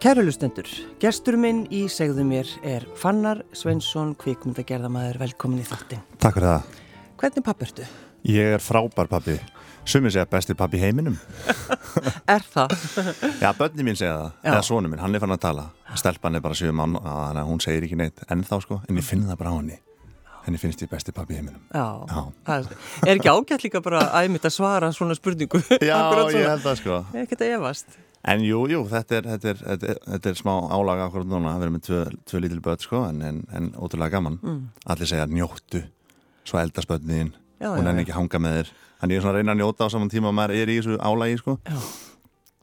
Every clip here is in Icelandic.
Kærulustendur, gestur minn í segðu mér er Fannar Svensson, kvikmyndagerðamæður, velkomin í þáttin. Takk fyrir það. Hvernig pappi ertu? Ég er frábær pappi. Sumir segja besti pappi heiminum. er það? Já, börni mín segja það. Já. Eða sónu mín, hann er fann að tala. Stelpan er bara 7 mann, þannig að hún segir ekki neitt ennþá sko, en ég finn það bara á henni. Henni finnst ég besti pappi heiminum. Já, Já. Er, ekki ágætt líka bara að að svara svona spurningu? Já, ég held það sko. Er ekki að efast. En jú, jú, þetta er, þetta er, þetta er, þetta er smá álaga akkurat núna að vera með tvö, tvö lítil börn sko, en, en, en ótrúlega gaman. Mm. Allir segja njóttu, svo eldast börnin, hún er ekki hanga með þér. Þannig ég er svona að reyna að njóta á saman tíma og maður er í þessu álagi sko. Já.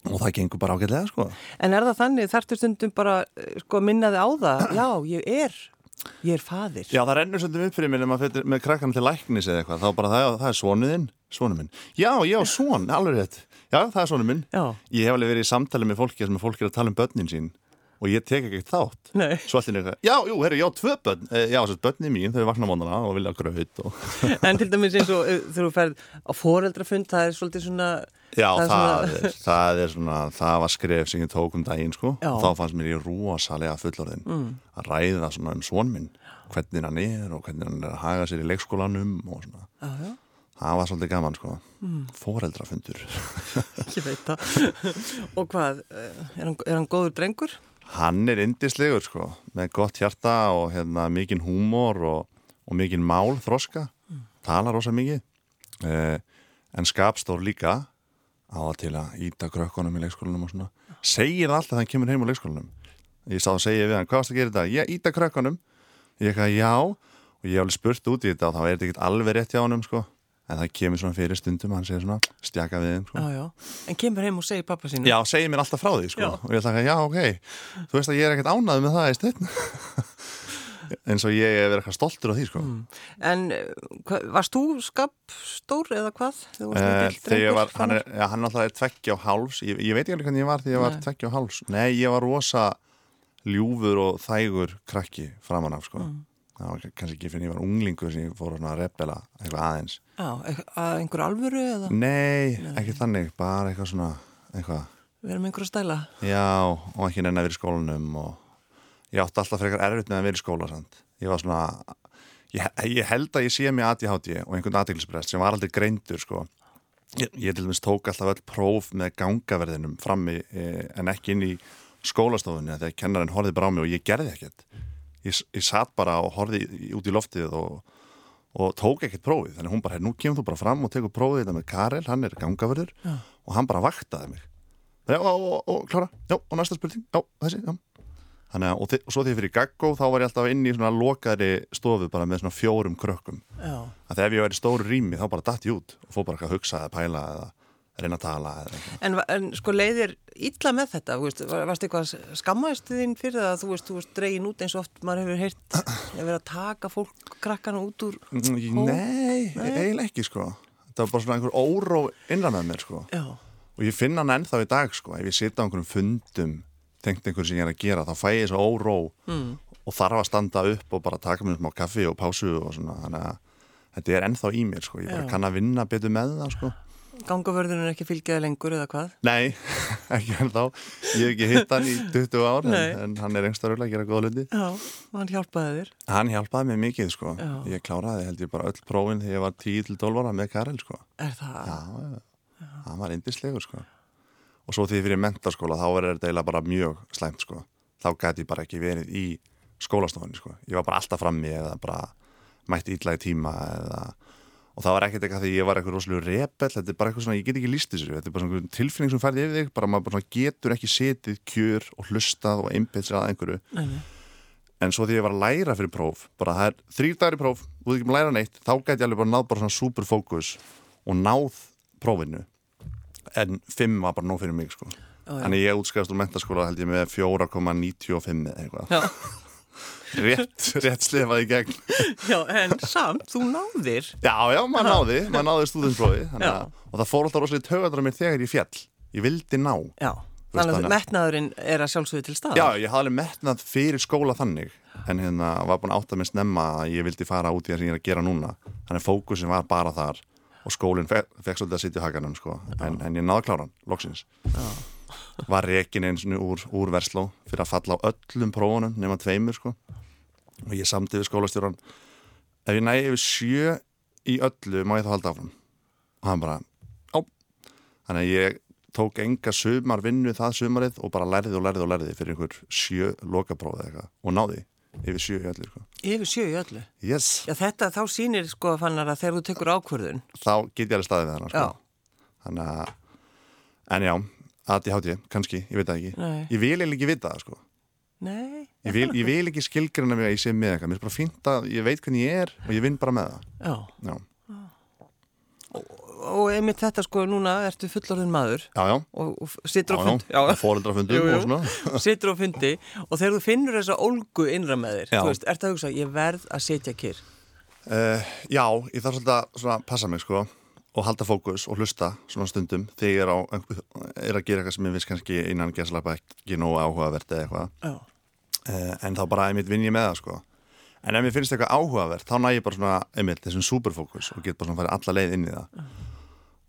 Og það gengur bara ágætlega sko. En er það þannig, þarftu stundum bara sko, minnaði á það, já, ég er, ég er fadir. Já, það rennur stundum upp fyrir mér með, með krakkan til læknis eða eitthvað, þá bara það, það er svonuðinn, svonu minn. Já, já, svon, alveg rétt. Já, það er svona minn. Já. Ég hef alveg verið í samtali með fólki sem fólk er að tala um börnin sín og ég tek ekki þátt. Nei. Svo allir er það, já, jú, herru, já, tvö börn, eh, já, þess að börnin mín, þau vakna mónana og vilja gröðut. Og... en til dæmis eins og eh, þegar þú ferð á foreldrafund, það er svolítið svona... Já, það, það, er, svona... Er, það er svona, það var skref sem ég tók um daginn, sko, já. þá fannst mér í rúasalega fullorðin mm. að ræða svona um svonminn, hvernig hann er og hvernig hann er að haga sér í leikskólanum og svona. Já, já það var svolítið gaman sko. Mm. foreldrafundur. Ég veit það. Og hvað, eh, er hann, er hann góður drengur? hann er indislegur sko með gott hjarta og hérna mikinn húmor og, og mikinn mál þroska, mm. talar rosa mikið. Eh, en skapstór líka. Á að til að íta krökkunum í leikskólanum og svona. Segir alltaf þegar hann kemur heim á leikskólanum. Ég sá að segja við hann, hvað varst að gera þetta? ég íta krökkunum, ég ekki að já. Og ég hef alveg spurt út í þetta og þá er þetta ekkert alveg rétt hjá hann sko en það kemur svona fyrir stundum hann segir svona stjaka við þeim sko. já, já. en kemur heim og segir pappa sín já, segir mér alltaf frá því sko. og ég ætla að, já, ok þú veist að ég er ekkert ánað með það í stund eins og ég er verið eitthvað stoltur á því sko. mm. en hva, varst þú skapstór eða hvað? Eh, þegar ég var, hann er, ja, hann alltaf er tveggja og háls ég, ég veit ekki hvernig ég var þegar ég var tveggja og háls nei, ég var rosa ljúfur og þægur krakki framan af sko mm það var kannski ekki fyrir að ég var unglingu sem ég fór að repela eitthvað aðeins. Já, að einhver alvöru eða? Nei, Nei, ekki þannig, bara eitthvað svona eitthvað. Við erum einhverju stæla. Já, og ekki neina að vera í skólanum og ég átti alltaf frekar erfitt með að vera í skóla sant? ég var svona ég, ég held að ég sé mig ADHD og einhvern aðdeglisbrest sem var aldrei greindur sko. Ég, ég til dæmis tók alltaf öll próf með gangaverðinum frammi eh, en ekki inn í skólastofunni þegar kennarinn horfið bara á mig og ég gerði ekkert ég, ég satt bara og horfið út í loftið og, og tók ekkert prófið þannig hún bara, nú kemur þú bara fram og tekur prófið þetta með Karel, hann er gangaförður ja. og hann bara vaktaði mig já, og, og, og klára, já, og næsta spurning já, þessi, já Þannig að, og, og svo því fyrir gaggó, þá var ég alltaf inn í svona lokaðri stofu bara með svona fjórum krökkum. Já. Að þegar ég væri stóru rými, þá bara dætt ég út og fór bara að hugsa eða pæla eða reyna að tala en, en sko leiðir ítla með þetta veist, varst eitthvað skammaðist þín fyrir það að þú veist, þú veist dregin út eins og oft maður hefur heyrt að vera að taka fólk krakkana út úr hó Nei, eiginlega ekki sko. Það var bara svona einhver óró innan með mér sko. Já. og ég finna hann ennþá í dag sko. Ef ég sita á einhverjum fundum tengt einhverjum sem ég er að gera, þá fæ ég þessu óró mm. og þarf að standa upp og bara taka mér smá kaffi og pásu og svona. Þannig að þetta er ennþá í mér sko, ég bara Já. kann að vinna betur með það sko Gangavörðun er ekki fylgjaði lengur eða hvað? Nei, ekki hann þá. Ég hef ekki hitt hann í 20 ár en, en hann er engstaröfla að gera góða luti. Já, og hann hjálpaði þér? Hann hjálpaði mér mikið sko. Já. Ég kláraði held ég bara öll prófin þegar ég var 10-12 ára með Karel sko. Er það? Já, já. hann var indislegur sko. Og svo því fyrir mentarskóla þá verður þetta eiginlega bara mjög slæmt sko. Þá gæti ég bara ekki verið í skólastofunni sko. Ég var bara alltaf frammi eða bara mætti eða og það var ekkert eitthvað því ég var eitthvað rosalega repell, þetta er bara eitthvað svona, ég get ekki lístið sér þetta er bara svona tilfinning sem færði yfir þig bara maður bara getur ekki setið kjör og hlustað og einbeitt sér að einhverju. Nei. en svo því ég var að læra fyrir próf bara það er þrýr dagar í próf og þú ekki með læra neitt, þá gæti ég alveg bara náð bara svona superfókus og náð prófinu. En fimm var bara nóg fyrir mig sko. Þannig ég útskæðast úr mentaskóla held ég með 4,95 eða eitthvað rétt, rétt slefaði í gegn. Já, en samt, þú náðir. Já, já, maður náði, maður náði stúðinsprófi og það fór alltaf rosalega tögandra mér þegar ég fjall, ég vildi ná. Já, þannig að metnaðurinn er að sjálfsögðu til stað Já, ég hafði alveg metnað fyrir skóla þannig en hérna var búin átt að minn snemma að ég vildi fara út í það sem ég er að gera núna. Þannig að fókusin var bara þar og skólinn fekk svolítið að sitja í hakanum sko. en, en ég náði kláran, loksins. Já var rekin eins og úr, úr versló fyrir að falla á öllum prófunum nema tveimur sko og ég samti við skólastjóran ef ég næði yfir sjö í öllu má ég þá halda áfram og hann bara, á þannig að ég tók enga sumar vinnu það sumarið og bara lærði og lærði og lærði fyrir einhver sjö lokaprófið eitthvað og náði yfir sjö í öllu sko. Yfir sjö í öllu. yes, Já, þetta þá sýnir sko fannar að þegar þú tekur ákvörðun. þá get ég alveg staðið við hana sko. Þannig að en já, ADHD, kannski, ég veit það ekki. Nei. ég vil eiginlega ekki vita það sko. Ég vil, ég vil ekki skilgrina mig að ég sé með eitthvað. Mér er bara fínt að ég veit hvernig ég er og ég vinn bara með það. Já. já, Og einmitt þetta sko núna ertu fullorðin maður já, já, og, og sittur á fundi. og Sittur á fundi og þegar þú finnur þessa ólgu innra með þér, þú veist, ertu að hugsa, ég verð að setja kyrr. Uh, já, ég þarf svolítið að svona, passa mig sko og halda fókus og hlusta svona stundum þegar ég er, á, er að gera eitthvað sem ég viss kannski innan gesalapa ekki nógu áhugavert eða eitthvað. Já. uh, en þá bara einmitt vinn ég með það sko. En ef mér finnst eitthvað áhugavert þá næ ég bara svona einmitt þessum superfókus og get bara svona farið alla leið inn í það.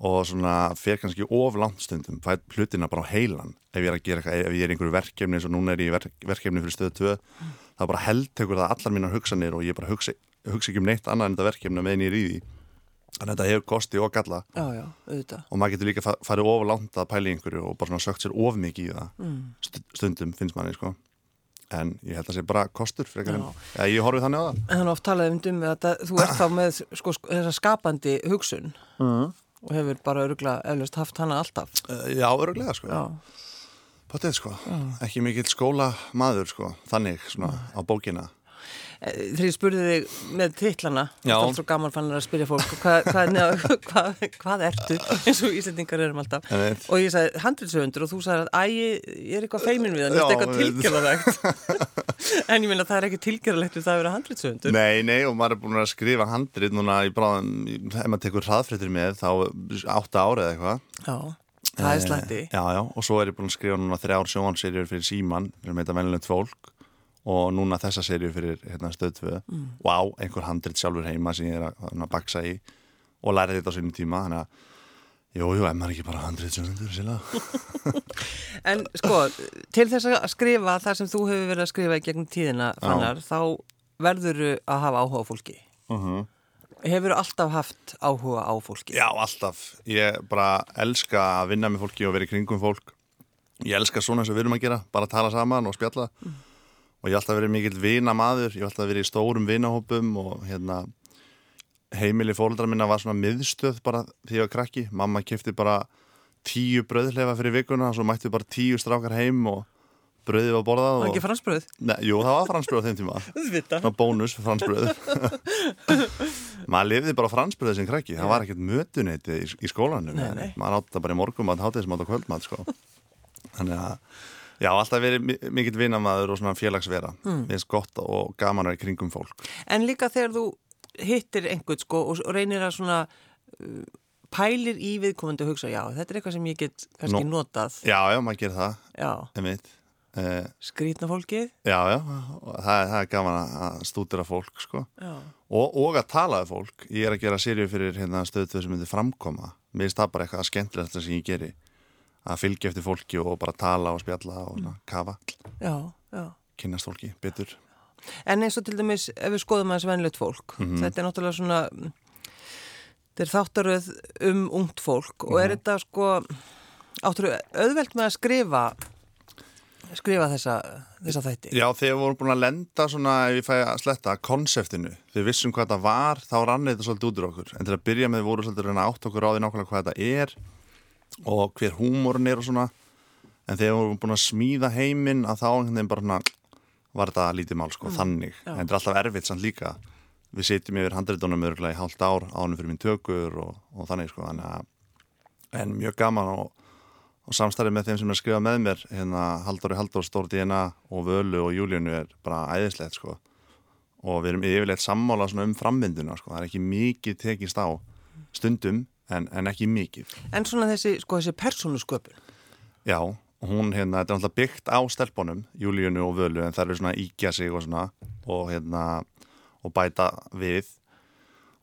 Og svona fer kannski of langt stundum fætt hlutina bara á heilan. Ef ég er að gera eitthvað, ef ég er einhverju verkefni eins og núna er ég verk, verkefni fyrir stöðu 2 þá bara heldtekur það allar mínar hugsanir og ég bara hugsa, hugsa ekki um neitt annað en þetta verkefni meðan ég er í því þannig að þetta hefur kosti og galla. Já, já, auðvitað. og maður getur líka fa- farið of langt að pæla í einhverju og bara sökt sér of mikið í það. Mm. st stundum finnst manni sko. En ég held að það sé bara kostur frekar en, Já. ja, ég horfið þannig á það. Þannig oft talaði um um að þú ert þá með sko, sko, þessa skapandi hugsun. Mhm. og hefur bara öruglega eflust haft hana alltaf. uh, já, öruglega sko. Já, Potið sko, ekki mikill skóla maður sko, þannig svona á bókina Þegar ég spurði þig með titlana, Já. það er svo gaman fann að spyrja fólk, hvað, hvað, neða, hvað, hvað ertu, eins og Íslandingar erum alltaf. Einmitt. Og ég sagði handriðsöfundur og þú sagði að æ, ég er eitthvað feimin við hann, þetta er eitthvað einmitt. tilgjörðalegt. en ég minna það er ekki tilgjörðalegt við það að vera handriðsöfundur. Nei, nei, og maður er búin að skrifa handrit núna í bráðum, ef maður tekur hraðfréttir með þá átta ára eða eitthvað Já, það er slætti. Eh, Já, já, og svo er ég búin að skrifa núna þrjár sjónserjur fyrir Síman, sem heita Venlulegt fólk og núna þessa serju fyrir hérna, stöðtvöð mm. og á einhver handrit sjálfur heima sem ég er að, að baksa í og læra þetta á sínum tíma þannig að, jú, jú, en maður ekki bara handrit En sko, til þess að skrifa það sem þú hefur verið að skrifa í gegnum tíðina, fannar, þá verður að hafa áhuga á fólki. uh Hefur alltaf haft áhuga á fólki? Já, alltaf. Ég bara elska að vinna með fólki og vera í kringum fólk. Ég elska svona og við erum að gera, bara að tala saman og spjalla. Og ég hef alltaf verið mikill vina maður, ég hef alltaf verið í stórum vinahópum og hérna heimili fóldra minna var svona miðstöð bara því var krakki. Mamma kefti bara tíu bröðlefa fyrir vikuna og svo mætti bara tíu strákar heim og bröðið var borðað. Það er Og... ekki fransbröð? Nei, jú, það var fransbröð á þeim tíma. Það. Svona bónus fransbröð maður lifði bara á fransbröð sem krakki, það var ekkert mötuneyti í, í skólanum, maður átti það bara í morgum að hátta þessum átt á kvöldmat sko. þannig að já, alltaf verið mi- mikill vinamaður og svona félagsvera mm. við erum gott og gaman að vera í kringum fólk En líka þegar þú hittir einhvern sko og reynir að svona uh, pælir í viðkomandi og hugsa, já, þetta er eitthvað sem ég get kannski Nú. notað. já, já, maður gerir það, Já, einmitt uh, skrýtna fólkið. já, já, það, er- það er gaman að- stúdira fólk sko. Já. og, og að tala við fólk ég er að gera sériu fyrir hérna, stöðtöð sem myndir framkoma mér finnst það bara eitthvað skemmtilegt sem ég geri að fylgja eftir fólki og bara tala og spjalla og svona, kafa. Já, já. kynnast fólki betur. En eins og til dæmis, ef við skoðum aðeins venlegt fólk, Mhm. þetta er náttúrulega svona, mm, þetta er þáttaröð um ungt fólk og er þetta sko, áttur auðvelt með að skrifa, skrifa þessa, þessa þætti? Já, þegar við vorum búin að lenda svona, ef ég fæ að sletta, konseptinu. Þegar við vissum hvað þetta var, þá rannið þetta svolítið út úr okkur, en til að byrja með voru svolítið að átt okkur á því nákvæmlega hvað þetta er og hver húmórin er og svona. En þegar við vorum búin að smíða heiminn að þá einhvern veginn bara svona var þetta lítið mál, sko, þannig. já. en þetta er alltaf erfitt samt líka. Við sitjum yfir handreitunum örgulega í hálft ár ánum fyrir mín tökur og, og þannig, sko, þannig að en mjög gaman og og samstarfið með þeim sem er að skrifa með mér hérna Halldóri Halldór, Stór DNA og Völu og Júlíunu er bara æðislegt sko. Og við erum yfirleitt sammála svona um framvinduna sko, það er ekki mikið tekist á stundum en, en ekki mikið. En svona þessi, sko, þessi persónusköpun, já, og hún hérna, þetta er alltaf byggt á stelpunum, Júlíunu og Völu en það eru svona íkja sig og svona og hérna, og bæta við.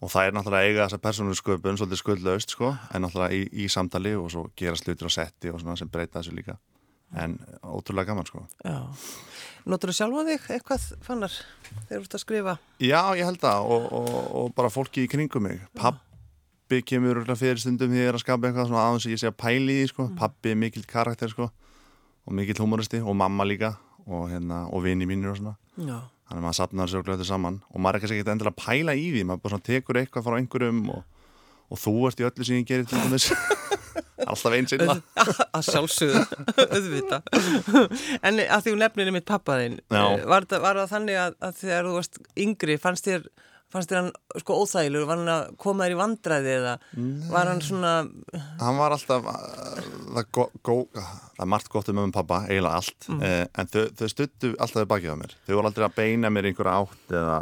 Og það er náttúrulega eiga þessa persónu sköpun svolítið skuldlaust sko en náttúrulega í, í samtali og svo gera slutur á setti og svona sem breyta þessu líka. En ótrúlega gaman sko. Já. Notur þú sjálfa þig eitthvað fannar þegar þú ert að skrifa? Já, ég held það og, og, og bara fólki í kringum mig Pappi kemur fyrir stundum því ég er að skapa eitthvað svona aðeins ég sé að pæli því sko. Pappi er mikill karakter sko og mikill humoristi og mamma líka og, hérna, og vini mínir og svona. Já. þannig að maður sapnar sér glöðu saman og maður er kannski ekkert endilega að pæla í því maður bara svona tekur eitthvað frá einhverjum og, og þú ert í öllu sem ég gerir alltaf einn sinna að sjálfsögðu, auðvita en að því nefnir mitt pappaðinn Já. var, var það þannig að, að þegar þú varst yngri fannst þér fannst þér hann sko óþægilur, var hann að koma þér í vandræði eða var hann svona hann var alltaf uh, það, go, go, það er margt gott um um pappa eiginlega allt, mm. en þau, þau stuttu alltaf bakið á mér, þau voru aldrei að beina mér einhverja átt eða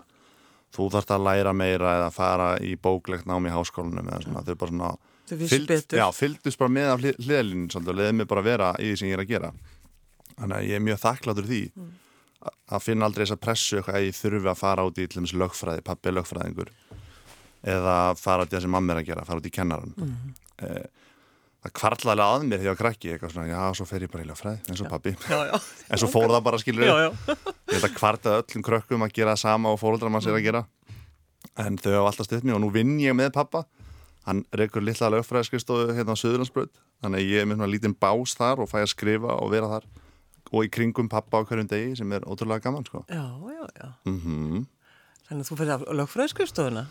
þú þarfst að læra meira eða fara í bóklegt nám í háskólanum eða svona, þau bara svona Þau fylgdust bara með af svolítið og leiði mig bara vera í því sem ég er að gera. Þannig að ég er mjög þakkláttur því. A- að finna aldrei þessa pressu eitthvað að ég þurfi að fara út í til þess lögfræði, pappi er lögfræðingur eða fara út í það sem mamma er að gera, fara út í kennaran mm. það kvartlaði að mér ég var krakki eitthvað svona, já, svo fer ég bara í lögfræði eins og pappi, en svo fór það bara skilur já, já. að kvartaði öllum krökkum að gera sama og fóruldrar mann sér að gera. En þau hafa alltaf stutt mér og nú vinn ég með pappa hann reykur litla lögfræðskristofu hérna á Suðurlandsbröð þannig að ég er með svona lítinn bás þar og fæ að skrifa og vera þar og í kringum pappa á hverjum degi sem er ótrúlega gaman sko. Já, já, já. mm þannig að þú fyrir að lögfræðskrifstofuna?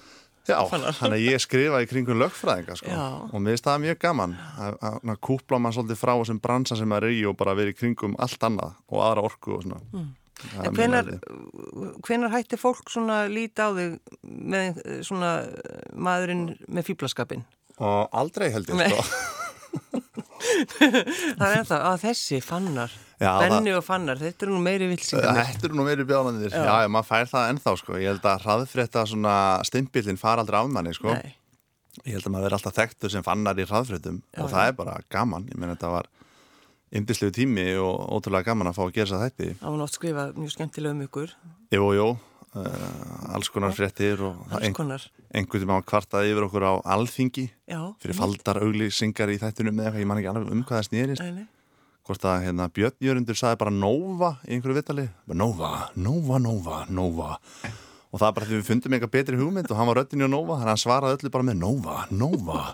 Já, þannig að ég skrifa í kringum lögfræðinga sko. Já. og mér finnst það mjög gaman að, kúpla mann svolítið frá þessum bransa sem er í og bara vera í kringum allt annað og aðra orku og svona. Mm. En hvenar, hvenar hætti fólk svona líti á þig með eh, svona maðurinn með fýblaskapin? Og aldrei held ég sko. Það er það að þessi fannar, Benni og fannar, þetta eru nú meiri vilsingar. Þetta eru nú meiri bjánandir Já. Já, já, maður fær það ennþá sko. Ég held að hraðfrétta svona stimpillin fara aldrei af manni sko. Nei, Ég held að maður er alltaf þekktur sem fannar í hraðfréttum. Já, og það er bara gaman. Ég meina þetta var yndislegu tími og ótrúlega gaman að fá að gera þetta það var nátt skrifað mjög skemmtilega um ykkur, Jú, jú, uh, alls konar fréttir og einhvern sem hafa kvartað yfir okkur á alþingi Já, fyrir faldar auglýsingar í þættunum eða eitthvað, ég man ekki alveg um hvað það nei. Hvort að hérna, Björn Jörundur sagði bara Nova í einhverju vitali bara Nova, Nova, Nova, Nova. Og það er bara því við fundum eitthvað betri hugmynd og hann var röddinni á Nova hann svaraði öllu bara með Nova, Nova.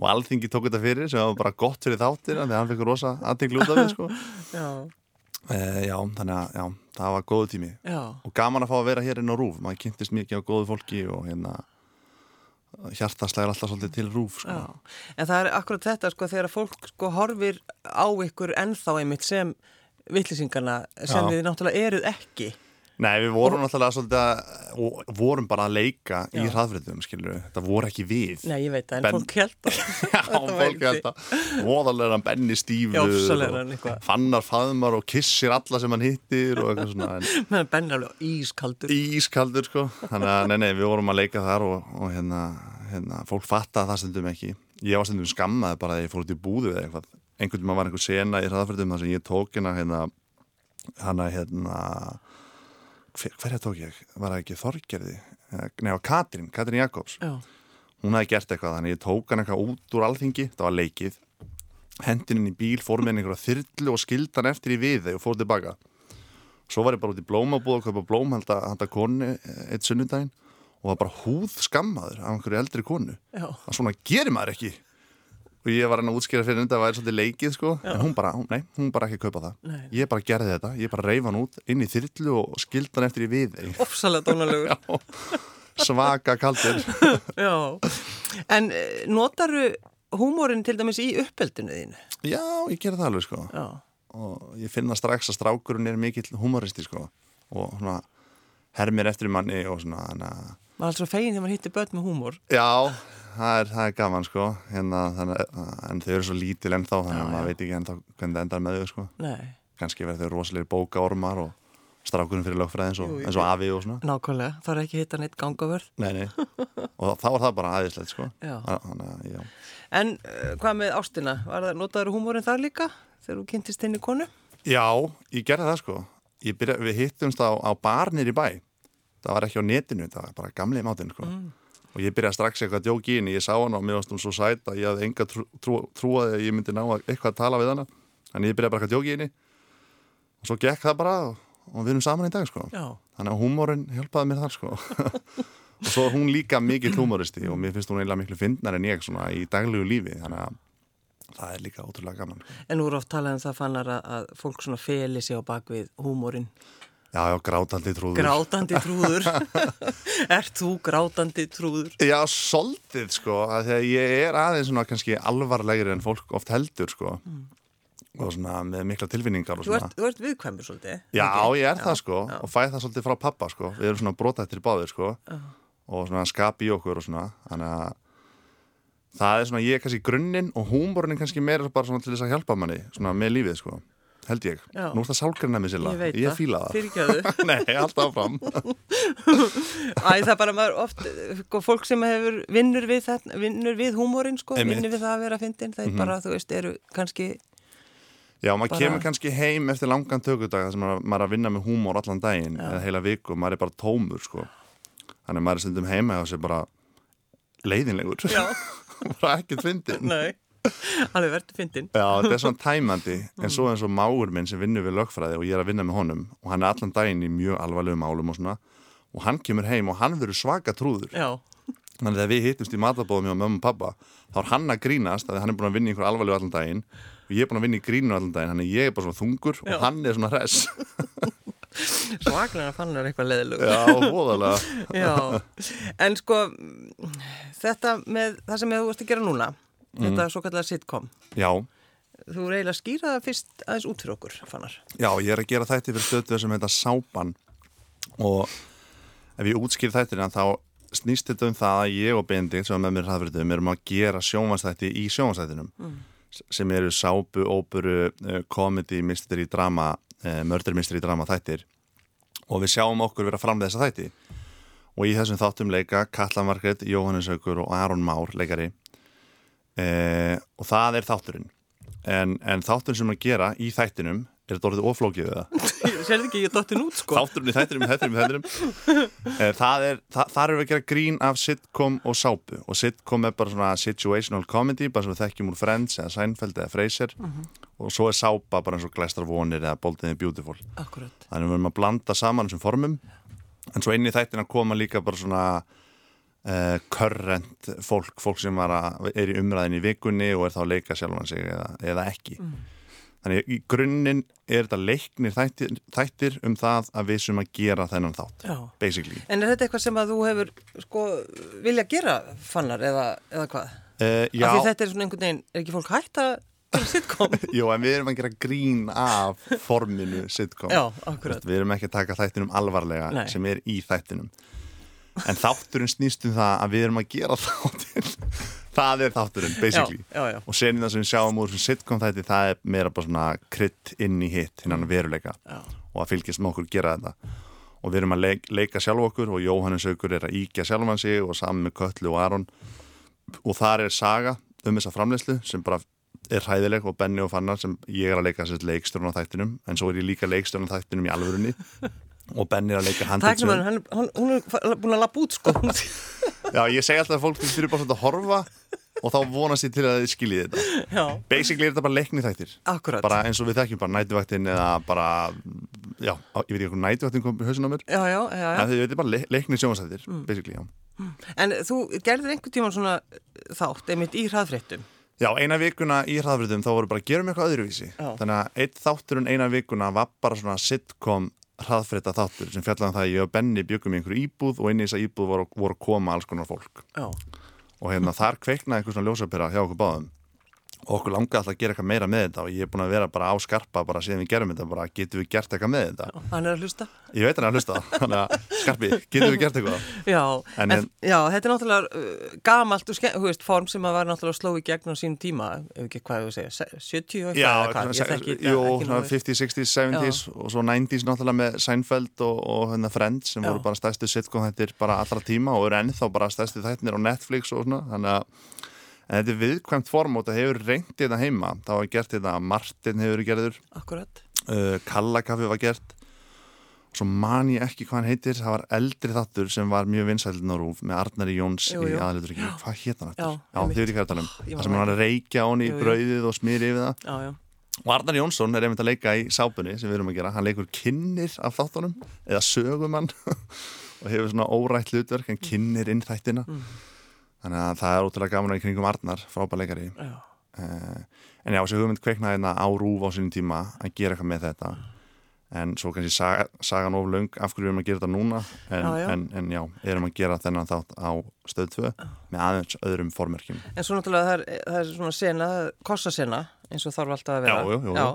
Og alþingi tók þetta fyrir sem var bara gott fyrir þáttir þannig að hann fekk rosa aðtinglu út af því sko. Já, e, já, þannig að já, það var góðu tími. Já, og gaman að fá að vera hér inn á Rúf maður kynntist mikið á góðu fólki og hérna hjartaslægir alltaf svolítið til Rúf sko. En það er akkurat þetta sko þegar fólk sko horfir á ykkur ennþá einmitt sem villisingarna sem Já. við náttúrulega eruð ekki. Nei, við vorum náttúrulega svolítið vorum bara að leika í Já. hraðfriðum, skilur það voru ekki við Nei, ég veit það, en Ben- fólk held að Já, fólk held að voðalega benni eitthvað. fannar faðmar og kissir alla sem hann hittir og eitthvað svona en meðan Benni alveg ískaldur. ískaldur sko þannig að nei, nei, við vorum að leika þar og, og hérna, hérna, fólk fatta það stundum ekki ég var stundum skammaði bara að ég fór út í búðu eða eitthvað einhvern veginn var einhver sena í hraðfriðum þar sem ég tók hérna hérna, hérna hver, hverja tók ég? Var það ekki Þorgerði? Eh, Nei, það var Katrín, Katrín Jakobs. Já, hún hefði gert eitthvað, þannig ég tók hann eitthvað út úr alþingi, það var leikið. Hendin inn í bíl, fór með einhverja þyrlu og skildi hann eftir í við og fór tilbaka. Svo var ég bara út í blómabúð og kaupa blóm handa, handa konu eh, eitt sunnudaginn og var bara húð skammaður af einhverju eldri konu. Já, að svona gerir maður ekki og ég var hann að útskýra fyrir þetta að það væri svolítið leikið sko. En hún bara, hún, nei, hún bara ekki kaupa það. Nei. ég bara gerði þetta, ég bara reyf hann út inn í þyrlu og skildi hann eftir í við ofsalega dónalegur. svaka kaldur Já, en eh, notaru húmórin til dæmis í uppeldinu þínu? já, ég gerði það alveg sko. Já, og ég finna strax að strákurinn er mikill humoristi sko. Og svona hermir eftir manni og svona er alltaf fegin þegar maður hittir börn með húmór. já, það er, það er gaman sko hérna, þannig, en þau eru svo lítil ennþá þannig að maður veit ekki ennþá hvernig það endar með þau sko Nei, kannski verður þau rosalegir bókaormar og strákurinn fyrir lögfræði eins og, eins og afi og svona nákvæmlega, það er ekki hitta neitt gangavörð. nei, nei. og þá var það bara aðeinslegt sko Já. þannig já En uh, hvað með ástina? Notaru húmórin þar líka þegar þú kynntist henni konu? Já, ég gerði það sko byrja, Við hittumst á, á barnir í bæ Það var ekki á netinu, það var bara gamli mátin sko. Og ég byrjaði strax eitthvað að djóki inn ég sá hann og mér varst hún svo sæt að ég hafði enga trú, trú, trúaði að ég myndi ná eitthvað að tala við hana þannig ég byrjaði bara að djóki inn og svo gekk það bara og, við erum saman í dag sko. þannig að húmórin hjálpaði mér þar sko. og svo er hún líka mikið húmóristi og mér finnst hún eiginlega miklu fyndnar en ég svona, í daglegu lífi þannig að það er líka ótrúlega gaman sko. En nú eru oft talað um það fannar að, að fólk svona Já, já, grátandi trúður. Grátandi trúður. Ert þú grátandi trúður? Já, soldið, sko. Þegar ég er aðeins svona kannski alvarlegri en fólk oft heldur, sko. Mm. Og svona með mikla tilfinningar og svona. Þú ert, þú ert viðkvæmur svolítið? Já, okay. ég er já, það, sko. Já. Og fæð það svolítið frá pappa, sko. Við erum svona brotættir báðir, sko. Já. Og svona skap í okkur og svona. Þannig að það er svona, ég er kannski grunninn og húmborinn kannski meira bara svona til þess að hjálpa manni, svona með lífið, sko held ég. Já. Nú er það sálgrinna mig sila. Ég. Ég fýla það. Fyrirgjöðu. Nei, alltaf fram. Æ, það er bara maður oft, sko, fólk sem hefur vinnur við það, vinnur við húmórin, sko, Einmitt. vinnur við það að vera að fyndin, það er mm -hmm. bara, þú veist, eru kannski... Já, maður bara... kemur kannski heim eftir langan tökudag þar sem maður er að vinna með húmór allan daginn, Já. eða heila viku, maður er bara tómur, sko. Þannig maður er stundum heima og sé bara leiðinlegur. Já. bara ekkert fyndin. Nei. Alveg verður fyndin Já, þetta er svona tæmandi en svo eins og máur minn sem vinnur við lögfræði og ég er að vinna með honum og hann er allan daginn í mjög alvarlegu málum og svona og hann kemur heim og hann verður svaka trúður. Já. Þannig að þegar við hittumst í matabóðum hjá mömmu og pappa þá er hann að grínast að hann er búin að vinna í einhver alvarlegu allan daginn og ég er búin að vinna í grínu allan daginn þannig að ég er bara svona þungur Já. og hann er svona hress. Svaklega fann er eitthvað leðilug Já, hóðalega En sko þetta með það sem þú vart að gera núna mm. þetta svo kallar sitcom. Já. Þú er eiginlega að skýra það fyrst aðeins út fyrir okkur fannar. Já, ég er að gera þætti fyrir stöðu sem heita Sápan. Og ef ég útskýr þættina þá snýst þetta um það að ég og Benedikt sem er með mér hraðverðum erum að gera sjónvarsþætti í sjónvarsþættinum mm. sem eru sápu, óperu, komedi, eh, misteri, drama eh, mördermisteri, drama þættir. Og við sjáum okkur vera fram þessa þætti. Og í þessum þáttum leika Katla Margret, Jóhannes Haugur og Aron Már leikari eh, og það er þátturinn en, en þátturinn sem að gera í þættinum er þetta orðið oflókið eða? Serðu ekki, ég dottin út sko Þátturinn í þættinum, þættinum, þættinum eh, það er, það, það er að gera grín af sitcom og sápu og sitcom er bara svona situational comedy bara sem við þekkjum úr Friends eða Seinfeld eða Frasier uh mhm. -huh. og svo er sápa bara eins og Gleistar vonir eða Bold and the Beautiful Akkurat. Þannig við erum að blanda saman þessum formum en svo inn í þættina koma líka bara svona Uh, current fólk, fólk sem að, er í umræðin í vikunni og er þá að leika sjálfan sig eða, eða ekki mm. þannig í grunninn er þetta leiknir þættir, þættir um það að við sem að gera þennan þátt. En er þetta eitthvað sem að þú hefur sko vilja gera fannar eða, eða hvað? Uh, já. Af því þetta er svona einhvern veginn, er ekki fólk hægt að sitcom? Jú, en við erum að gera grín af forminu sitcom. Já, akkurat. Við erum ekki að taka þættinum alvarlega Nei. sem er í þættinum en þátturinn snýst um það að við erum að gera þátturinn það er þátturinn, basically. Já, já, já. og senin það sem við sjáum úr sem sitcom þætti það er meira bara svona krydd inn í hitt hinnan veruleika. Og að fylgjast með okkur gera þetta. Og við erum að leik, leika sjálf okkur og Jóhannes aukur er að íkja sjálfan sig og saman með Köllu og Aron. Og þar er saga um þessa framleyslu sem bara er hæðileg og Benny og Fannar sem ég er að leika sér leikstjórn á þættinum. En svo er ég líka leikstjórn á þættinum í alvörunni og Benny er að leika handelsjón hún er búin að lappa út sko já ég segi alltaf að fólk fyrir bara svona að horfa og þá vonast ég til að þið skiljið þetta já. basically er þetta bara leiknið þættir Akkurat. bara eins og við þekkjum bara nætuvæktin eða bara já, ég veit ekki hvað nætuvæktin kom í hausin á mér já, já, já, já. þið veitir bara leiknið sjónastættir mm. basically, já mm. En þú gerðir einhvern tíman svona þátt einmitt í hraðfréttum Já, eina vikuna í hraðfréttum þá voru bara að gera mig eitthvað öðruvísi já. þannig að eitt þátturinn eina vikuna var bara svona sitcom hraðfrita þáttur sem fjallaðan um það að ég og Benny byggum í einhverju íbúð og inn í þessa íbúð voru, voru að koma alls konar fólk Já. og hérna þar kveiknaði einhvers svona ljósapera hjá okkur báðum og okkur langaði alltaf að gera eitthvað meira með þetta og ég er búin að vera bara á skarpa bara síðan við gerum þetta, bara getur við gert eitthvað með þetta já, Hann er að hlusta Ég veit hann er að hlusta, þannig að skarpi, getur við gert eitthvað Já, en, en, já þetta er náttúrulega uh, gamalt og skemmt, hú veist, form sem að var náttúrulega sló í gegn á sínum tíma, ef ekki hvað þú segja 70 og eitthvað, ég þekki Jú, 50's, 60's, 70's já. og svo 90's náttúrulega með Seinfeld og, og hérna Friends sem já. voru bara stærstu sitcom þættir bara allra tíma og eru ennþá bara stærstu þættinir á Netflix og svona, þannig að en þetta er viðkvæmt form og þetta hefur reyndið þetta heima. Þá var gert þetta að Martin hefur gerður. Akkurat uh, Kallakaffi var gert. Svo man ég ekki hvað hann heitir. Það var eldri þáttur sem var mjög vinsælinn á rúf með Arnari Jóns Jú, í jú. aðalitur ekki, hvað hétt hann Já, eftir? Já, þið veit ekki hvað það um. Það man sem hann reykja honni í Jú, brauðið og smýri yfir það. Já, já, og Arnar Jónsson er einmitt að leika í sápunni sem við erum að gera, hann leikur kynnir af þáttunum eða sögumann og hefur svona órætt hlutverk en kynnir inn þættina Mm. Þannig að það er ótrúlega gaman í kringum Arnar frábæleikari já. uh, en já, þessi hugmynd kveiknaði hérna á rúf á sínum tíma að gera eitthvað með þetta en svo kannski saga, sagan of löng af hverju við erum að gera þetta núna en Já, já. En, en já, erum að gera þennan þátt á stöð 2 með aðeins öðrum formerkjum En svo náttúrulega það er, það er svona sena, kossasena, eins og þarf alltaf að vera. Já.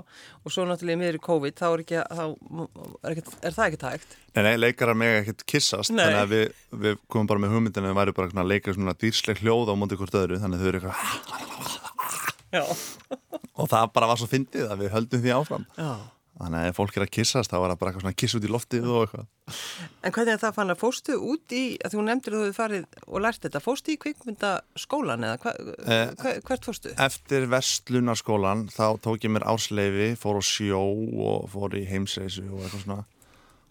Og svo náttúrulega í miður í COVID, þá er, ekki, þá er, ekki, er það ekki tægt. Nei, nei, leikarar meg ekkert kissast Nei. þannig að við, við komum bara með hugmyndinu að við væri bara að leika svona dýrsleg hljóð á móti hvort öðru þannig að þau eru eitthvað og það bara var svo fyndið að við höldum því áfram Já. Þannig að ef fólk er að kissast þá var það bara eitthvað svona kiss út í loftið og eitthvað En hvernig er það fann að fóstu út í, að þú nefndir að þú hefur farið og lært þetta, fóstu í kvikmyndaskólan eða hva, Eh, hvert fóstu? Eftir vestlunarskólan þá tók ég mér ársleifi, fór á sjó og fór í heimsreisu og eitthvað svona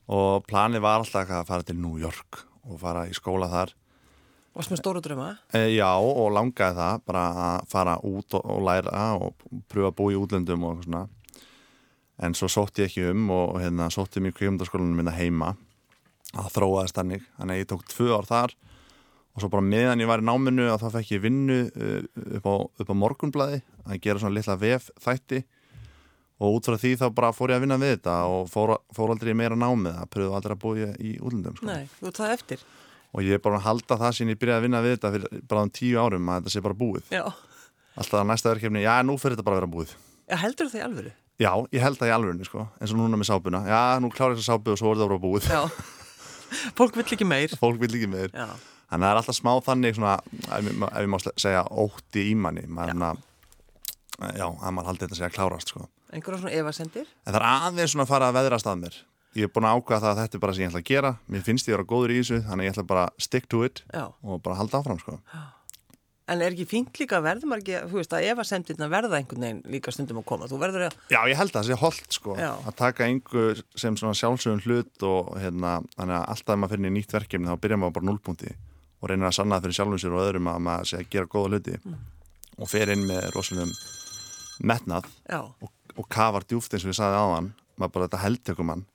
og planið var alltaf að fara til New York og fara í skóla þar Varst með stóru dröma? E, já, og langaði það bara að fara út og, og læra og pröfa að búa í útlöndum og eitthvað svona en svo sótti ég ekki um og, og hérna sótti mér kvíumdaskólanum minna heima það þróaðist þannig þannig að ég tók tvö ár þar og svo bara meðan ég var í náminu að þá fekk ég vinnu uh, upp á, upp á morgunblæði að gera svona litla vef þætti og út frá því þá bara fór ég að vinna við þetta og fór, fór aldrei meira námið það pröfðu aldrei að búa í útlöndum sko. Nei, þú ert það eftir. og ég er bara að halda það sín ég byrjaði að vinna við þetta fyrir bara um tíu árum að þetta sé bara búið Já. alltaf að næsta verkefni, já nú fyrir þetta bara að vera búið Já, heldur það í alvöru? Já, ég held það í alvörunni sko, eins og núna með sápuna já, nú klára ég þessa sápu og svo er þetta bara búið Já. Fólk vill ekki meir. fólk vil ekki meður Já. þannig að það er alltaf smá þannig svona, ef, ég- má segja ótti í manni maður, já. já, að maður haldi þetta að klárast sko. Einhverja svona evasendir? en það er aðeins svona að fara að veðrast að mér ég er búin að ákvæða það að þetta er bara sem ég ætla að gera mér finnst ég að vera góður í þessu þannig að ég ætla bara að stick to it Já. og bara halda áfram sko. En er ekki fínt líka, verður maður ekki, þú veist, að evasendirna verða einhvern veginn líka stundum að koma. Þú verður að, Já, ég held að það sé holdt sko Já. að taka einhver sem svona sjálfsögum hlut og hérna, þannig að alltaf ef maður fyrir nýtt verkefni þá byrjar maður bara núlpunti og reynir að sanna fyrir sjálfum sér og öðrum að maður sé að gera góða hluti. Og fer inn með rosalegum metnað og, og kafar djúft eins og ég sagði áðan. Maður bara þetta heldtökum mann.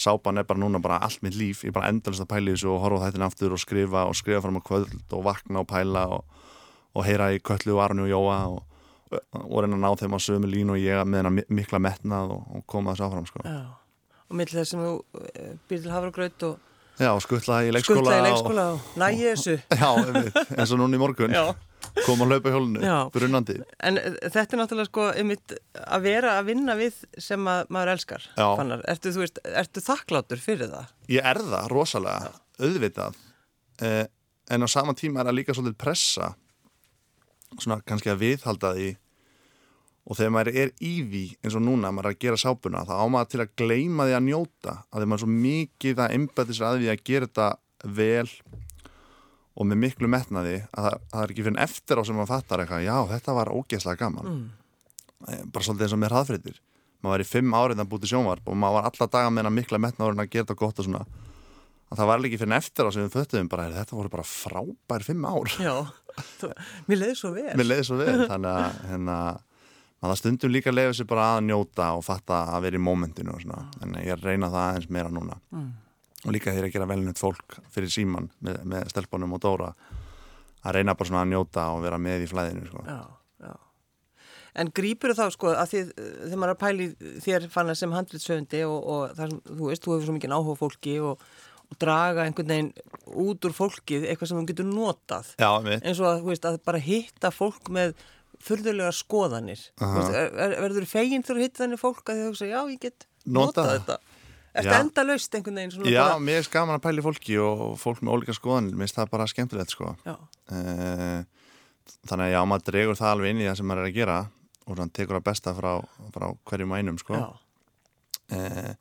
Sápan er bara núna bara allt mitt líf. Ég bara endalist að pæla í þessu og horfa á þættin aftur og skrifa og skrifa fram á kvöld og vakna og pæla og, og heyra í Köllu og Arni og Jóa og, og reyna að ná þeim á sömu línu og ég með hennar mikla metnað og, og koma þessu áfram sko. já. Og mill þess sem þú eh, býr til hafragraut og Já, skuttla í leikskóla skuttla í leikskóla og nægi þessu. og, Já, eins og núna í morgun Já. koma að hlaupa hjólinu, Já. brunnandi En eh, þetta er náttúrulega sko einmitt að vera að vinna við sem að maður elskar. Já. Fannar. Ertu, þú veist, ertu þakklátur fyrir það? Ég er það rosalega, auðvitað eh, en á sama tíma er það líka svolítið pressa svona kannski að viðhalda því. Og þegar maður er í því eins og núna, maður er að gera sápuna þá á maður til að gleyma því að njóta að þegar maður er svo mikið að einbæti sér að því að gera þetta vel og með miklu metnaði að það, er ekki fyrir eftir á sem maður fattar eitthvað, já þetta var ógeðslega gaman. Mm. bara svolítið eins og með hraðfriðir maður var í fimm árið að búti sjónvarp og maður var alla daga með mikla metnaður að gera þetta gott og svona að það var ekki fyrir eftir á sem við föttuðum bara, þetta voru bara frábær fimm ár Já. Þú- Mér leiði svo vel. mér leiði svo vel þannig að hérna, maður stundum líka leiði sér bara að njóta og fatta að vera í mómentinu en ég reyna það aðeins meira núna mm. og líka þegar ég er gera velnött fólk fyrir síman með, með stelpunum og Dóra að reyna bara svona að njóta og vera með í flæðinu sko. Já, já. En grípur þá sko að því þegar maður er að pæli þér fann sem handlitsöfundi og, og sem, þú veist, þú hefur svo mikið áhuga fólki og draga einhvern veginn út úr fólkið eitthvað sem þú getur notað. Já, Eins og að, veist, að bara hitta fólk með furðulega skoðanir. Þú veist, er, er, verður feginn þegar þú hitt þannig fólk að þau hugsa, já, ég get Notað það. þetta. Ertu Já. enda laust einhvern veginn svona Já, bara, mér er gaman að pæli fólki og fólk með ólíka skoðanir, mér finnst það bara skemmtilegt sko. Eh, Þannig að já, maður dregur það alveg inn í það sem maður er að gera og svona tekur að besta frá, frá hverjum einum sko. já, eh,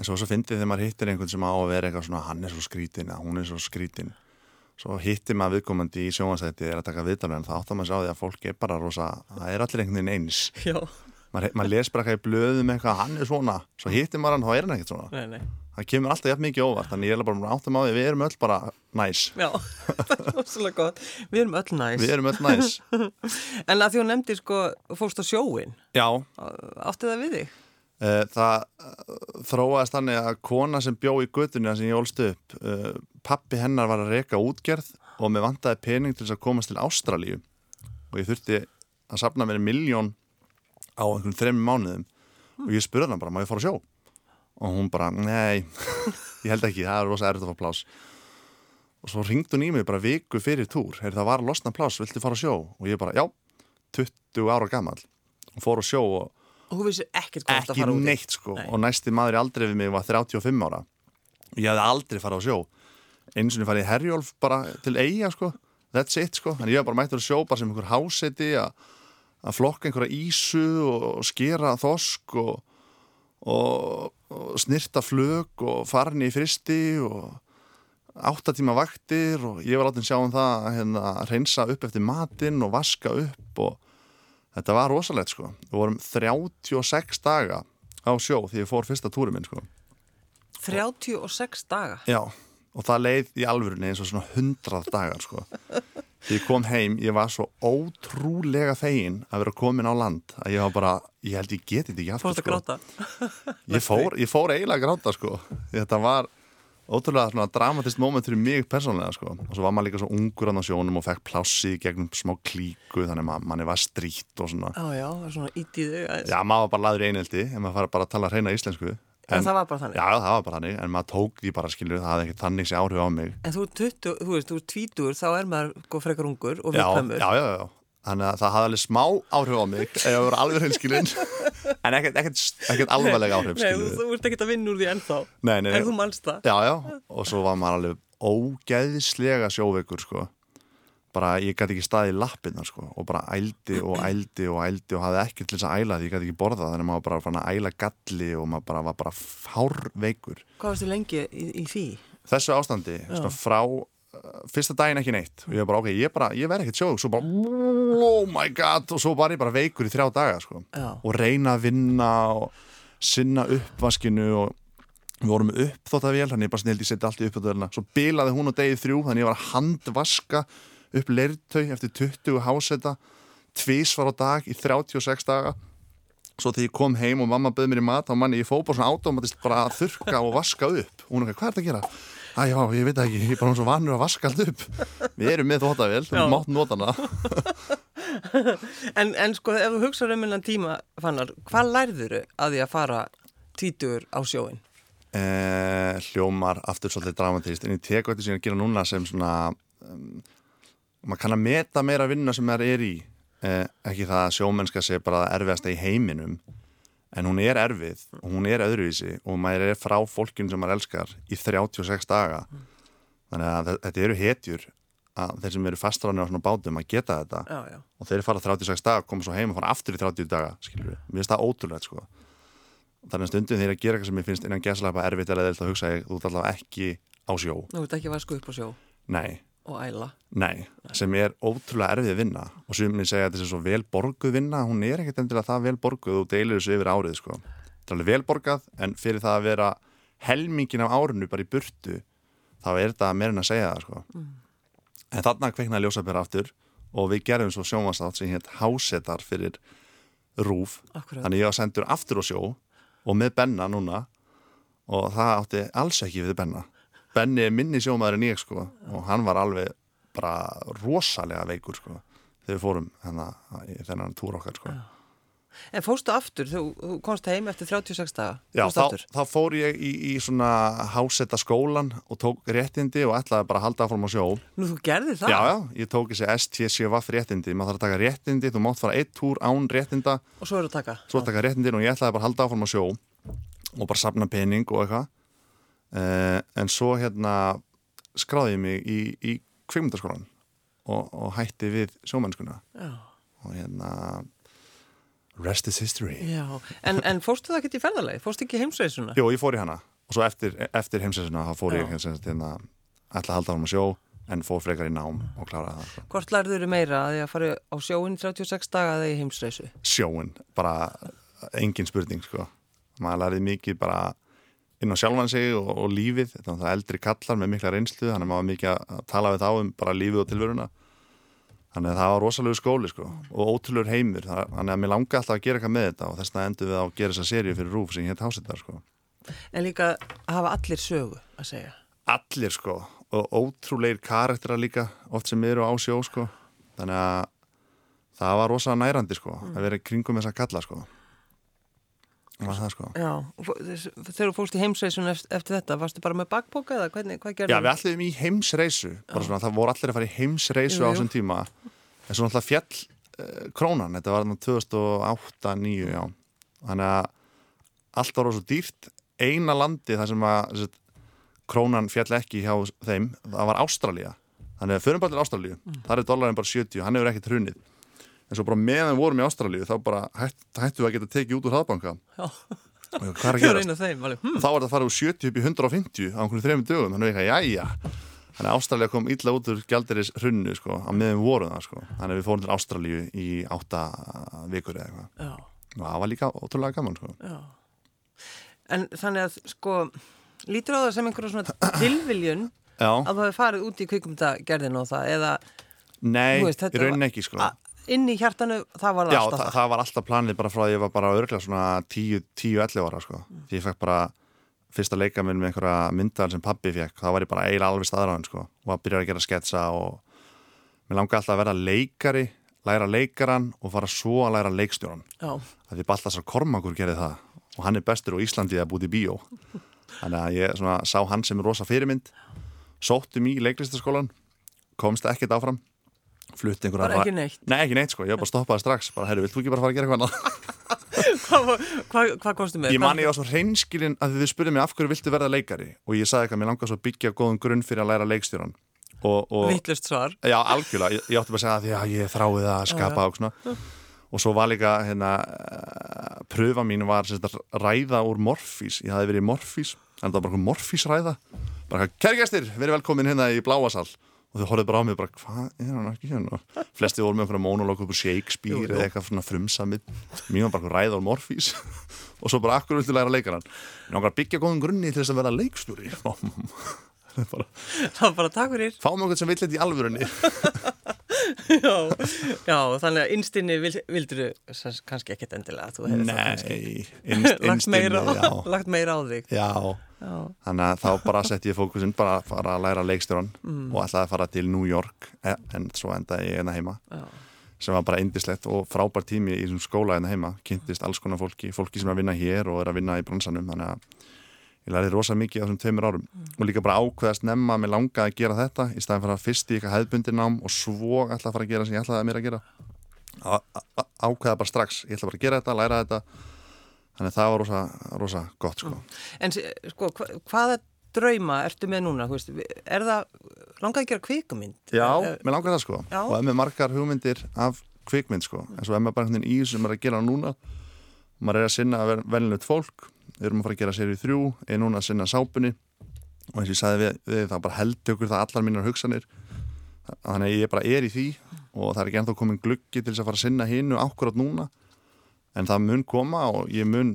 en svo, svo fyndið þegar maður hittir einhvern sem á að vera eitthvað svona hann er svo skrítin, eða hún er svo skrítin. Svo hittir maður viðkomandi í sjónvarsætti er að taka viðtalið en það áttar maður sér á því að fólk er bara rosa, það er allir einhvern veginn eins. Já, maður, maður les bara eitthvað í blöðum eitthvað hann er svona, svo hittir maður hann þá er hann ekkert svona. Nei, nei, það kemur alltaf jafn mikið óvart þannig ég er bara áttum á því við erum öll bara næs. Já, það er rosalega gott. Við erum öll næs. Við erum öll næs. En að því hún nefndi sko, fórst á sjóin já, Átti það við þig? Uh, það uh, þróaðist þannig að kona sem bjó í göttunni sem ég ólst upp uh, pappi hennar var að reka útgerð og með vantaði pening til þess að komast til Ástralíu. Og ég þurfti að sapna mér miljón á einhvern þrejum mánuðum. Og ég spurði hann bara, má ég fara að sjó? og hún bara, nei ég held ekki, það er rosa erfitt að fá plás og svo ringd hún í mig bara viku fyrir túr, Heyri, það var losna plás viltu fara að sjó? og ég bara, já, 20 ára gammal og fór að sjó og Þú vissi ekkert hvað þetta ekki fara út í? neitt sko. Nei. og næsti maður í aldrei við mig var 35 ára. Ég hafði aldrei farið á sjó. Eins og ég farið í Herjólf bara til eiga sko, that's it sko. En ég var bara mættur að sjó bara sem einhver háseti að flokka einhverja ísu og, og skera þosk og, og, og snirta flög og farin í fristi og áttatíma vaktir og ég var látið að sjá um það að hérna, reynsa upp eftir matinn og vaska upp og þetta var rosalegt sko. Við vorum 36 daga á sjó því ég fór fyrsta túri minn sko. 36 daga Já, og það leið í alvörunni eins og svona 100 dagar sko. Því ég kom heim, ég var svo ótrúlega fegin að vera komin á land að ég var bara, ég held ég geti þetta ekki aftur Fórst að sko. gráta? Ég fór, ég fór eiginlega að gráta sko. Þetta var ótrúlega svona dramatist moment fyrir mig persónlega sko. og svo var maður líka svo ungur á sjónum og fekk plássi í gegnum smá klíku þannig að ma- manni var strýtt og svona Já, já, það svona ít í þig aðeins. Já, maður var bara laður í eineldi en maður fara bara að tala reyna íslensku En það var bara þannig? Já, það var bara þannig, en maður tók því bara skilur það hafði ekki þannig sé áhrif á mig En þú 20, þú veist, þú er 20, þá er maður sko frekar ungur og já, viðkvæmur. já, já, já, þannig að það hafði alveg smá áhrif á mig ef það voru alveg hreinskilin en ekkert, ekkert, ekkert alvarlega áhrif Nei, þú, þú ert ekki að vinna úr því ennþá. Nei, nei, En þú manst það. Já, já, og svo var maður alveg ógeðslega sjóveikur sko. bara ég gæti ekki staðið í lappinnar sko, og bara ældi og ældi og ældi og hafði ekkert til þess að æla því ég gæti ekki borðað þannig að maður bara fann að æla galli og maður bara var bara fárveikur Hvað varstu lengi í, í því? þessu ástandi, svona frá fyrsta daginn ekki neitt. Og ég var bara ok, ég, bara, ég verð ekkert sjóveikur svo bara, oh my god og svo var ég bara veikur í þrjá daga sko. Og reyna að vinna og sinna uppvaskinu og við vorum upp þótt að vel þannig ég bara snildi setja allt í uppþóttavélina svo bilaði hún á degi þrjú þannig ég var að handvaska upp leirtau eftir 20 háseta. Tvís var á dag í 36 daga. Svo þegar ég kom heim og mamma bauð mér í mat þá manni ég fóð bara svona automatist bara að þurka og vaska upp. Og hún er hvað er þetta að gera? Æ, já, ég veit það ekki, ég er bara svo vanur að vaska allt upp. Við erum með þóttavél, við mátt nota hana. En, en sko, ef þú hugsaður um innan tíma, Fannar, hvað lærðuru að því að fara tvítur á sjóin? eh, hljómar aftur svolítið dramatist en ég tek þetta sem ég er að gera núna sem svona um, maður kann að meta meira vinna sem maður er í. Eh, ekki það að sjómennska sé bara það erfiðasta í heiminum en hún er erfið og hún er öðruvísi og maður er frá fólkinu sem maður elskar í 36 daga. Þannig að þe- þetta eru hetjur að þeir sem eru fastráðinu á svona bátum að geta þetta. Já, já. og þeir fara 36 daga, koma svo heim og fara aftur í 30 daga, skilur við, mér finnst það ótrúlegt sko. þannig að stundum þegar ég gera eitthvað sem ég finnst innan gæslega erfitt eða eða að hugsa ég, þú ert allavega ekki á sjó. Nú ert ekki að vasku upp á sjó. Nei, og æla. nei, sem er ótrúlega erfið að vinna og ég segja að þetta er svo vel borguð vinna hún er ekkert endilega það vel borguð og deilir þessu yfir árið sko. þetta er alveg vel borgað en fyrir það að vera helmingin af árinu bara í burtu þá er þetta meira en að segja það sko. en þarna kveiknaði ljósabera aftur og við gerðum svo sjónvarstátt sem hétt hásetar fyrir rúf Akkurat. þannig ég var sendur aftur á sjó og með Benna núna og það átti alls ekki við Benna Benni er minni sjómaður en ég sko og hann var alveg bara rosalega veikur sko þegar við fórum þennan túr okkar sko. En fórstu aftur, þú, þú komst heim eftir 36 daga. Já, þá, þá fór ég í, í svona hásetta skólan og tók réttindi og ætlaði bara að halda áfram á sjó. Nú, þú gerði það? Já, já, ég tók þessi STCVF réttindi. Maður þarf að taka réttindi, þú mátt fara eitt túr án réttinda. Og svo eru að taka? svo að taka réttindin og ég ætlaði bara að halda áfram á sjó og bara sapna pening og eitthvað uh, en svo hérna skráði ég mig í, í kvikmyndaskólan og, og hætti við sjómennskuna Já. og hérna rest is history Já, en, en fórstu það ekki í ferðalagi? Fórstu ekki í heimsreisuna? Jú, ég fór í hana og svo eftir, eftir heimsessuna þá fór ég Já. hérna, hérna ætla að halda áfram á sjó en fór frekar í nám og kláraði það sko. Hvort lærður meira að því að fara á sjóin í 36 daga eða í heimsreisu? sjóin, bara engin spurning sko. maður lærði mikið bara inn á sjálfan sig og, og lífið, þetta það eldri kallar með mikla reynslu, þannig að maður mikið að tala við þá um bara lífið og tilvöruna þannig að það var rosalegu skóli sko og ótrúlegur heimur, þannig að mér langi alltaf að gera eitthvað með þetta og þess vegna endur við á að gera þessa sériu fyrir Rúf sem hétt Hásettar sko. En líka hafa allir sögu að segja. Allir sko og ótrúleir karakterar líka oft sem eru á sjó sko. Þannig að það var rosalega nærandi sko að vera kringum þess að kalla sko sko. Já, þegar þú fórst í heimsreisun eftir þetta, varstu bara með bakboka eða hvernig, hvað gerðum? Já, við ætlum í heimsreisu svona, það voru allir að fara í heimsreisu jú, á þessum tíma. En svo náttúrulega fjall uh, krónan, þetta var 2008-2009 já, þannig að allt var svo dýrt. Eina landi þar sem að þessi, krónan fjall ekki hjá þeim það var Ástralja, þannig að fyrir bara til Ástralju mm. þar er dólarin bara 70, hann hefur ekkert hrunið en svo bara meðan við vorum í Ástralíu þá bara hætt, hættu við að geta tekið út úr hraðbanka. Og hvað er að gera hm. þá var þetta að fara úr 70 upp í 150 á einhvern þrejum dögum, þannig að ég já þannig að Ástralíu kom illa út úr gældiris hrunnu sko, að meðan við vorum það sko. þannig að við fórum til Ástralíu í 8 vikur eða eitthvað. Og það var líka ótrúlega gaman sko. En þannig að sko lítur á það sem einhverja svona tilviljun já. að þú hefði farið út í kvikumdagerðinu og það eða Nei, í raunin ekki sko inn í hjartanu, það var Já, alltaf það. Já, það var alltaf planið bara frá að ég var bara örglega svona 10-11 ára sko. Mm. Því ég fekk bara fyrsta leika minn með einhverja myndal sem pabbi fekk, þá var ég bara eiginlega alveg staðræðan sko og að byrja að gera sketsa og mér langi alltaf að vera leikari, læra leikaran og fara svo að læra leikstjóran. Já. Það er bara alltaf svo Kormakur gerði það og hann er bestur á Íslandi að búti í bíó. Þannig að ég svona, sá hann sem rosa fyrirmynd, sóttum í leiklistaskólan, komst ekkert áfram flutt einhverja bara ekki neitt? Nei ekki neitt sko, ég var bara stoppaði strax. Bara, herru, vilt þú ekki bara fara að gera eitthvað annað? Hvað hva kostu með? ég man ég á svo hreinskilin að þið spurði mig af hverju viltu verða leikari. Og ég sagði eitthvað, mér langar svo að byggja góðun grunn fyrir að læra leikstjóran vittlust svar. Já, algjörlega, ég, ég átti bara að segja að já, ég þráði það að skapa og svona. Og svo var líka, hérna uh, pröfa mín var að ræða úr morfís, ég hafi verið morfís en það var bara morfísræða bara, kærgæstir, verið velkomin hérna í Bláasal og þau horfið bara á mig bara, hvað er hann ekki hérna? Flesti voru með einhverja monolog upp úr Shakespeare eða eitthvað svona frumsamið. Mér var bara ræð á morfís og svo bara akkur viltu læra leikaran en okkar byggja góðum grunni til þess að vera leikstúri bara, það var bara takk fyrir. Fáum okkur sem vill þetta í alvörunni já, já, þannig að innstinni vildur þú kannski ekkert endilega Nei, innst, lagt, meira á, lagt meira á þig Já, já. þannig að þá bara sett ég fókusinn bara að fara að læra leikstjóran mm. og ætlaði að fara til New York e, en svo endaði ég einna hérna heima já. sem var bara indislegt og frábær tími í skóla einna hérna heima, kynntist alls konar fólki fólki sem er að vinna hér og er að vinna í bronsanum þannig að ég lærið rosa mikið á þessum tveimur árum mm. og líka bara ákveðast nefna að mér langaði að gera þetta í staðin fyrir að fyrst í eitthvað hefðbundir nám og svo ætla að fara að gera sem ég ætlaði að mér að gera ákveða bara strax ég ætla bara að gera þetta, læra þetta þannig að það var rosa, rosa gott sko. Mm. En sko, hva, hvaða drauma ertu með núna? Veist, er það, langaði að gera kvikmynd? Já, er, mér langaði það sko Já. og ef með margar hugmyndir af kvikmynd sko, en svo ef maður bara í sem er að gera núna maður er að sinna að velnut fólk við erum að fara að gera séri þrjú er núna að sinna sápunni og eins og ég sagði við, við það bara held okkur það allar mínar hugsanir. Þannig að ég bara er í því og það er ekki ennþá komin gluggi til þess að fara að sinna hinnu ákvarðat núna. En það mun koma og ég mun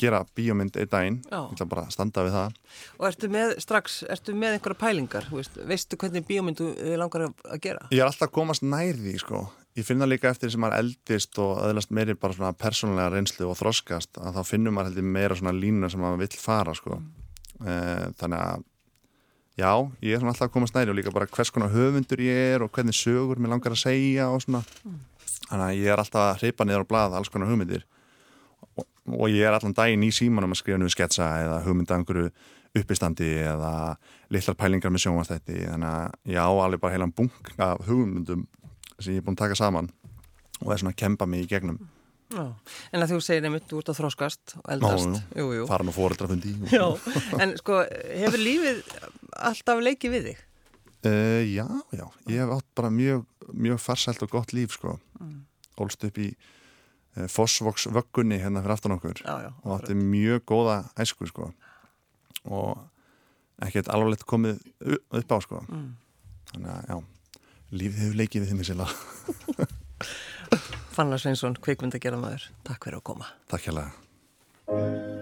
gera bíómynd einn daginn. Ég ætla bara að standa við það. Og ertu með strax, ertu með einhverja pælingar? Veist, veistu hvernig bíómynd þú langar að gera? Ég er alltaf komast nærði sko Ég finna líka eftir sem maður eldist og aðlast meiri bara svona persónulega reynslu og þroskast að þá finnum maður heldur meira svona lína sem maður vill fara sko. Mm. Þannig að já, ég er svona alltaf að koma snæri og líka bara hvers konar höfundur ég er og hvernig sögur mér langar að segja og svona. Mm. Þannig að ég er alltaf að hreipa niður á blað alls konar hugmyndir og, og ég er alltaf dægin í símanum að skrifa nú sketsa eða einhverju uppistandi eða litlar pælingar með sjónvastætti. Þannig að já, alveg bara heilan bunk af hugmyndum sem ég er búin að taka saman og er svona að kempa mig í gegnum. Já. En að þú segir einmitt, þú ert að þróskast og eldast. jú, jú. fara nú fóreldrafundi En sko, hefur lífið alltaf leikið við þig? Uh, já, já, ég hef átt bara mjög, mjög farsælt og gott líf sko. Mm. Ólst upp í uh, Fossvoks vöggunni hérna fyrir aftan okkur. Já, já, og átti mjög góða æsku sko. Og ekkert alvarlegt komið upp á sko. Mm. Þannig að, já lífið hefur leikið við þið mig sila Fannar Sveinsson, kveikmyndagerðamæður Takk fyrir að koma. Takk hjá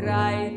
graça.